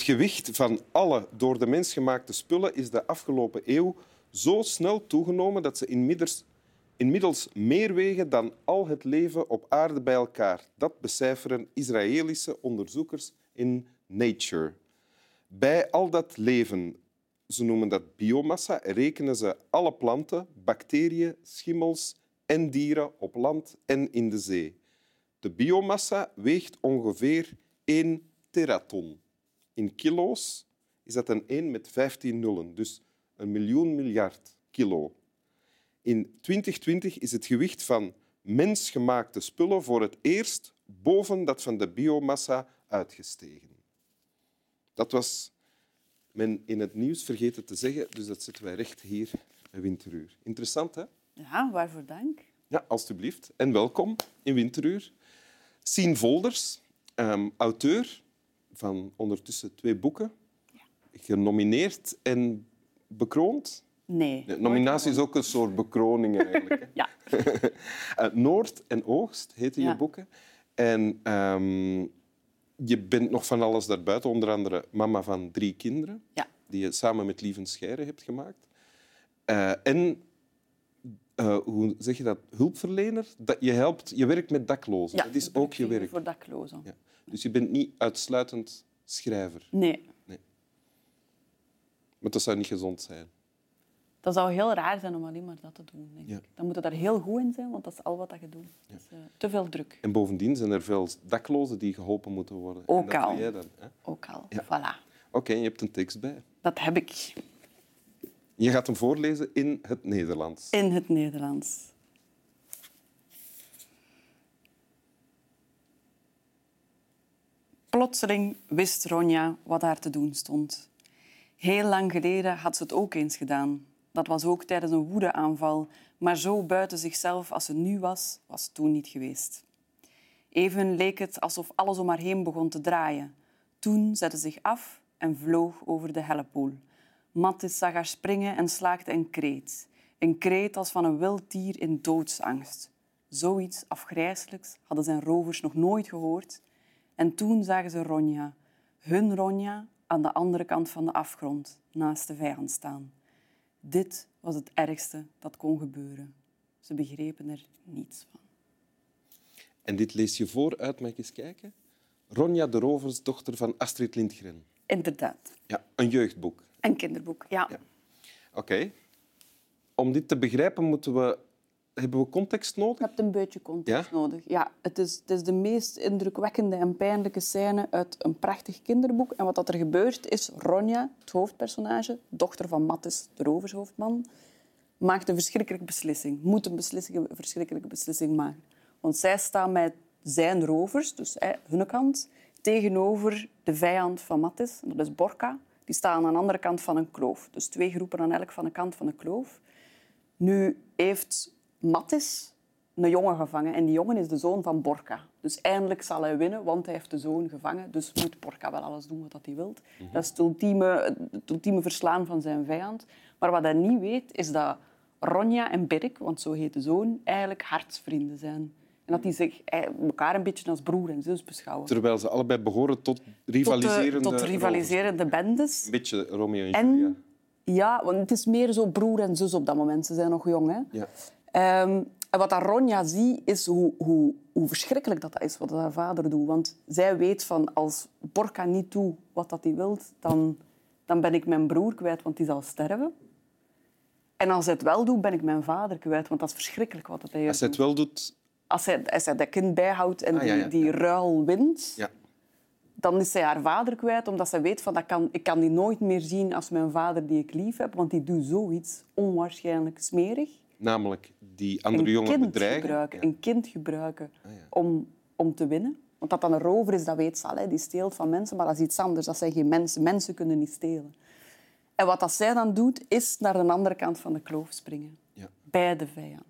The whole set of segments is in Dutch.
Het gewicht van alle door de mens gemaakte spullen is de afgelopen eeuw zo snel toegenomen dat ze inmiddels, inmiddels meer wegen dan al het leven op aarde bij elkaar. Dat becijferen Israëlische onderzoekers in Nature. Bij al dat leven, ze noemen dat biomassa, rekenen ze alle planten, bacteriën, schimmels en dieren op land en in de zee. De biomassa weegt ongeveer 1 teraton. In kilo's is dat een 1 met 15 nullen, dus een miljoen miljard kilo. In 2020 is het gewicht van mensgemaakte spullen voor het eerst boven dat van de biomassa uitgestegen. Dat was men in het nieuws vergeten te zeggen, dus dat zetten wij recht hier bij Winteruur. Interessant, hè? Ja, waarvoor dank. Ja, alstublieft. En welkom in Winteruur. Sien Volders, ehm, auteur van ondertussen twee boeken, genomineerd en bekroond. Nee. De nominatie is ook een soort bekroning eigenlijk. hè. Ja. Eh, Noord en Oogst heten je Ja. boeken. En ehm, je bent nog van alles daarbuiten, onder andere mama van drie kinderen, Ja. die je samen met Lieven Scheire hebt gemaakt. Eh, en, eh, hoe zeg je dat, hulpverlener? Dat je, helpt, je werkt met daklozen. ja dat is ook je werk. Voor daklozen. Ja. Dus je bent niet uitsluitend schrijver. Nee. Maar dat zou niet gezond zijn. Dat zou heel raar zijn om alleen maar dat te doen. Denk Ja. ik. Dan moet je daar heel goed in zijn, want dat is al wat je doet. Eh, te veel druk. En bovendien zijn er veel daklozen die geholpen moeten worden. En Ook al. Ook al. Voilà. Oké, je hebt een tekst bij. Dat heb ik Je gaat hem voorlezen in het Nederlands. in het Nederlands. Plotseling wist Ronja wat haar te doen stond. Heel lang geleden had ze het ook eens gedaan. Dat was ook tijdens een woedeaanval, maar zo buiten zichzelf als ze nu was, was toen niet geweest. Even leek het alsof alles om haar heen begon te draaien. Toen zette ze zich af en vloog over de hellepool. Mattis zag haar springen en slaakte een kreet. Een kreet als van een wild dier in doodsangst. Zoiets afgrijselijks hadden zijn rovers nog nooit gehoord. En toen zagen ze Ronja, hun Ronja, aan de andere kant van de afgrond, naast de vijand staan. Dit was het ergste dat kon gebeuren. Ze begrepen er niets van. En dit lees je voor uit, mag ik eens kijken? Ronja de Rovers, dochter van Astrid Lindgren. Inderdaad. Ja, een jeugdboek. Een kinderboek, ja. Ja. Oké. Om dit te begrijpen moeten we... hebben we context Je nodig. hebt een beetje context Ja? nodig. Ja, het is, het is de meest indrukwekkende en pijnlijke scène uit een prachtig kinderboek. En wat dat er gebeurt is, Ronja, het hoofdpersonage, dochter van Mattis, de rovershoofdman, maakt een verschrikkelijke beslissing. Moet een beslissing, een verschrikkelijke beslissing maken. Want zij staan met zijn rovers, dus hè, hun kant, tegenover de vijand van Mattis. Dat is Borka. Die staan aan de andere kant van een kloof. Dus twee groepen aan elk van de kant van een kloof. Nu heeft Mattis een jongen gevangen en die jongen is de zoon van Borka. Dus eindelijk zal hij winnen, want hij heeft de zoon gevangen. Dus moet Borka wel alles doen wat hij wil. Dat is het ultieme, het ultieme verslaan van zijn vijand. Maar wat hij niet weet, is dat Ronja en Birk, want zo heet de zoon, eigenlijk hartsvrienden zijn. En dat die zich eh, elkaar een beetje als broer en zus beschouwen. Terwijl ze allebei behoren tot Tot, rivaliserende... de, tot rivaliserende bendes. Een beetje Romeo en Julia. En ja, want het is meer zo broer en zus op dat moment. Ze zijn nog jong. Hè? Ja. Ehm, en wat dat Ronja ziet, is hoe, hoe, hoe verschrikkelijk dat is wat haar vader doet. Want zij weet van als Borka niet doet wat dat hij wil, dan, dan ben ik mijn broer kwijt, want die zal sterven. En als hij het wel doet, ben ik mijn vader kwijt, want dat is verschrikkelijk wat dat hij Als hij het wel doet... Als hij, als hij dat kind bijhoudt en Ah, die, ja, die ruil wint, Ja. dan is zij haar vader kwijt, omdat ze weet van dat kan, ik kan die nooit meer zien als mijn vader die ik lief heb, want die doet zoiets onwaarschijnlijk smerig. Namelijk die andere een jongen kind bedreigen. gebruiken, een kind gebruiken Ah, om, om te winnen. Want dat dan een rover is, dat weet ze al. Hè. Die steelt van mensen, maar dat is iets anders. Dat zijn geen mensen. Mensen kunnen niet stelen. En wat dat zij dan doet, is naar de andere kant van de kloof springen. Ja. Bij de vijand.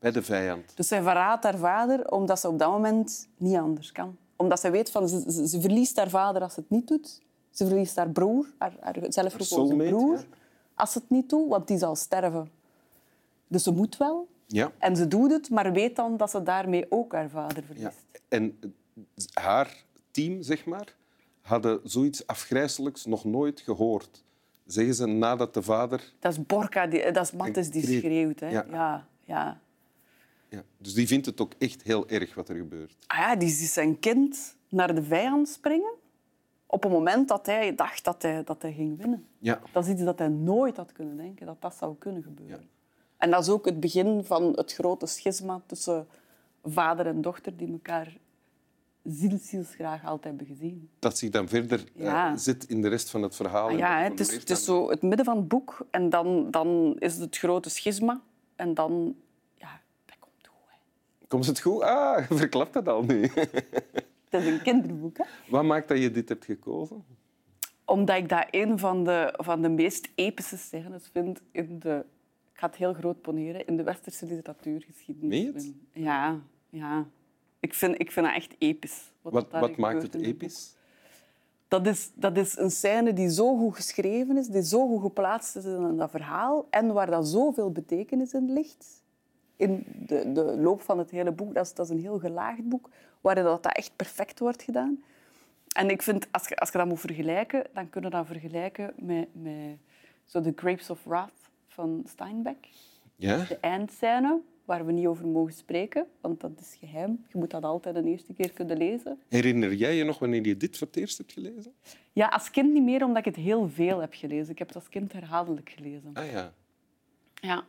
Bij de vijand. Dus zij verraadt haar vader omdat ze op dat moment niet anders kan. Omdat ze weet van ze, ze, ze verliest haar vader als ze het niet doet. Ze verliest haar broer, haar, haar zelfgekozen broer, ja. als ze het niet doet, want die zal sterven. Dus ze moet wel. Ja. En ze doet het, maar weet dan dat ze daarmee ook haar vader ja. verliest. En haar team, zeg maar, hadden zoiets afgrijzelijks nog nooit gehoord. Zeggen ze nadat de vader... Dat is Borka, die, dat is Mattis die schreeuwt. Hè. Ja. Ja. Ja, Ja, dus die vindt het ook echt heel erg wat er gebeurt. Ah ja, die ziet zijn kind naar de vijand springen op het moment dat hij dacht dat hij, dat hij ging winnen. Ja, Dat is iets dat hij nooit had kunnen denken, dat dat zou kunnen gebeuren. Ja. En dat is ook het begin van het grote schisma tussen vader en dochter die elkaar zielszielsgraag altijd hebben gezien. dat zich dan verder eh, zit in de rest van het verhaal. Ah ja, het, is, het is zo het midden van het boek en dan, dan is het grote schisma en dan... Ja, dat komt goed. Hè. Komt het goed? Ah, je verklapt dat al nu. Het is een kinderboek, hè. Wat maakt dat je dit hebt gekozen? Omdat ik dat een van de, van de meest epische scènes vind in de... Ik ga het heel groot poneren. In de westerse literatuurgeschiedenis. Het? Ja, ja. Ik vind, ik vind dat echt episch. Wat, daar wat maakt het episch? Dat is, dat is een scène die zo goed geschreven is, die zo goed geplaatst is in dat verhaal en waar dat zoveel betekenis in ligt. In de, de loop van het hele boek, dat is, dat is een heel gelaagd boek, waarin dat, dat echt perfect wordt gedaan. En ik vind, als je, als je dat moet vergelijken, dan kun je dat vergelijken met, met zo The Grapes of Wrath van Steinbeck. Ja? De eindscène, waar we niet over mogen spreken, want dat is geheim. Je moet dat altijd een eerste keer kunnen lezen. Herinner jij je nog wanneer je dit voor het eerst hebt gelezen? Ja, als kind niet meer, omdat ik het heel veel heb gelezen. Ik heb het als kind herhaaldelijk gelezen. Ah ja. Ja.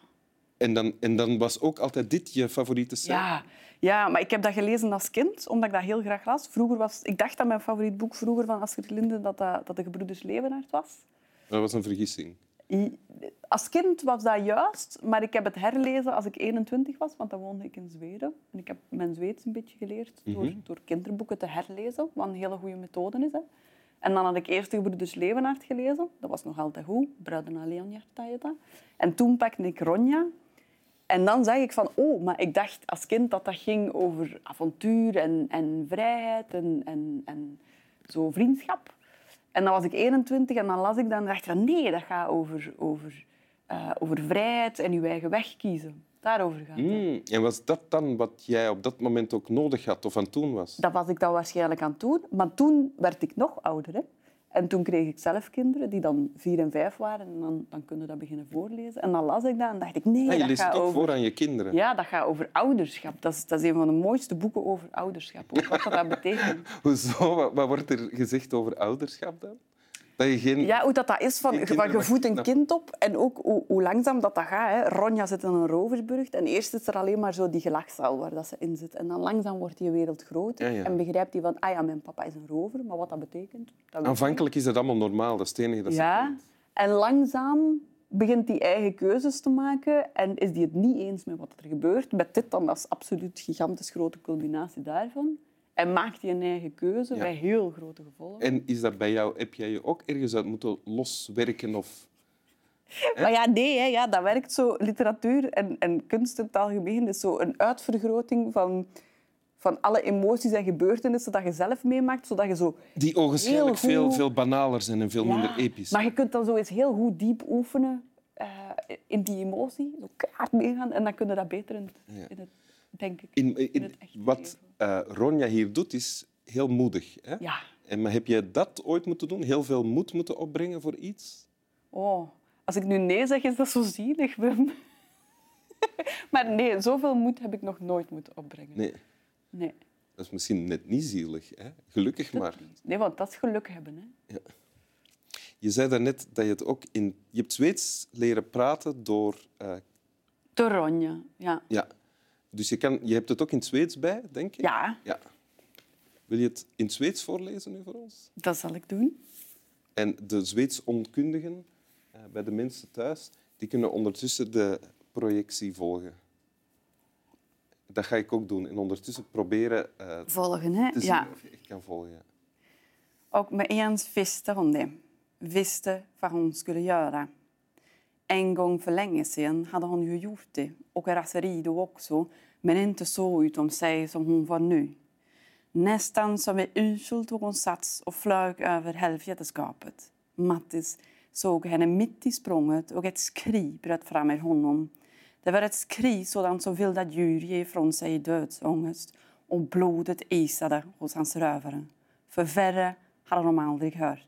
En dan, en dan was ook altijd dit je favoriete scène? Ja. ja, maar ik heb dat gelezen als kind, omdat ik dat heel graag las. Vroeger was, ik dacht dat mijn favoriet boek vroeger van Astrid Lindgren dat, dat, dat de Gebroeders Leeuwenaard was. Dat was een vergissing. Als kind was dat juist, maar ik heb het herlezen als ik 21 was, want dan woonde ik in Zweden. En ik heb mijn Zweeds een beetje geleerd door, door kinderboeken te herlezen, wat een hele goede methode is. Hè. En dan had ik eerst de Gebroeders Leeuwenaard gelezen. Dat was nog altijd goed. Bruiden naar Leonhard En toen pakte ik Ronja. En dan zag ik van, oh, maar ik dacht als kind dat dat ging over avontuur en, en vrijheid en, en, en zo vriendschap. En dan was ik 21 en dan las ik dat en dacht van, nee, dat gaat over, over, eh, over vrijheid en je eigen weg kiezen. Daarover gaat het. Hmm, En was dat dan wat jij op dat moment ook nodig had of aan toen was? Dat was ik dan waarschijnlijk aan het doen. Maar toen werd ik nog ouder. Hè. En toen kreeg ik zelf kinderen die dan vier en vijf waren. En dan, dan kunnen dat beginnen voorlezen. En dan las ik dat en dacht ik, nee, Ah, je dat leest gaat het ook over... voor aan je kinderen. Ja, dat gaat over ouderschap. Dat is, dat is een van de mooiste boeken over ouderschap. Ook wat dat, dat betekent. Hoezo? Wat, wat wordt er gezegd over ouderschap dan? Dat je geen... Ja, hoe dat, dat is. Van, van, je voedt een kind op en ook hoe, hoe langzaam dat, dat gaat. Hè. Ronja zit in een roversburg en eerst is er alleen maar zo die gelachzaal waar dat ze in zit. En dan langzaam wordt die wereld groter Ja, ja. en begrijpt hij van, ah ja, mijn papa is een rover, maar wat dat betekent... Dat Aanvankelijk is dat allemaal normaal. Dat is het enige dat Ja, en langzaam begint hij eigen keuzes te maken en is hij het niet eens met wat er gebeurt. Met dit dan als absoluut gigantisch grote culminatie daarvan. En maakt hij een eigen keuze Ja. bij heel grote gevolgen. En is dat bij jou, heb jij je ook ergens uit moeten loswerken? Of... Maar ja, nee, hè, ja, dat werkt zo. Literatuur en, en kunst in het algemeen is zo een uitvergroting van, van alle emoties en gebeurtenissen dat je zelf meemaakt, zodat je zo... Die ogenschijnlijk veel, veel banaler zijn en veel Ja, minder episch. Maar je kunt dan zo eens heel goed diep oefenen eh, in die emotie, zo kaart meegaan, en dan kun je dat beter in het, Ja. in het denk ik. In, in- in het echte wat leven. Eh, Ronja hier doet, is heel moedig. Hè? Ja. En, maar heb jij dat ooit moeten doen? Heel veel moed moeten opbrengen voor iets? Oh, als ik nu nee zeg, is dat zo zielig, Wim. maar nee, zoveel moed heb ik nog nooit moeten opbrengen. Nee, Nee, dat is misschien net niet zielig. Hè? Gelukkig maar. nee want dat is geluk hebben. Hè. Je zei daarnet dat je het ook in... Je hebt Zweeds leren praten door... eh, De Ronja, ja. ja. Dus je, kan, je hebt het ook in het Zweeds bij, denk ik? Ja, ja. Wil je het in het Zweeds voorlezen nu voor ons? dat zal ik doen. En de Zweeds onkundigen eh, bij de mensen thuis, die kunnen ondertussen de projectie volgen. Dat ga ik ook doen. En ondertussen proberen eh, Volgen, hè? te zien Ja. of je echt kan volgen. Ja. Och med ens visste hon det. Visste vad hon skulle göra. En gång för länge sedan hade hon ju gjort det och raseri då också, men inte så utom sig som hon var nu. Nästan som i uselt tog hon sats och flög över helveteskapet. Mattis såg henne mitt i språnget och ett skri bröt fram ur honom. Det var ett skri sådant som vilda djur ger ifrån sig i dödsångest och blodet isade hos hans rövare. För värre hade de aldrig hört.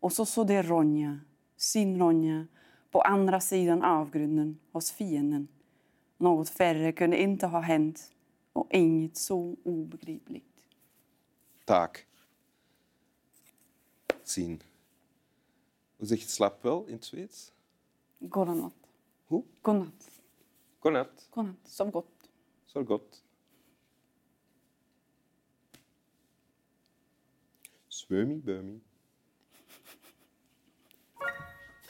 Och så såg de Ronja, sin Ronja, på andra sidan avgrunden hos fienden. Något färre kunde inte ha hänt och inget så obegripligt. Taak. Zien. Hoe zeg je slaap wel in het Zweeds? Godnatt. Hoe? Godnatt. Godnatt. Godnatt. Sov gott. Zo gott. Swömi, bömi.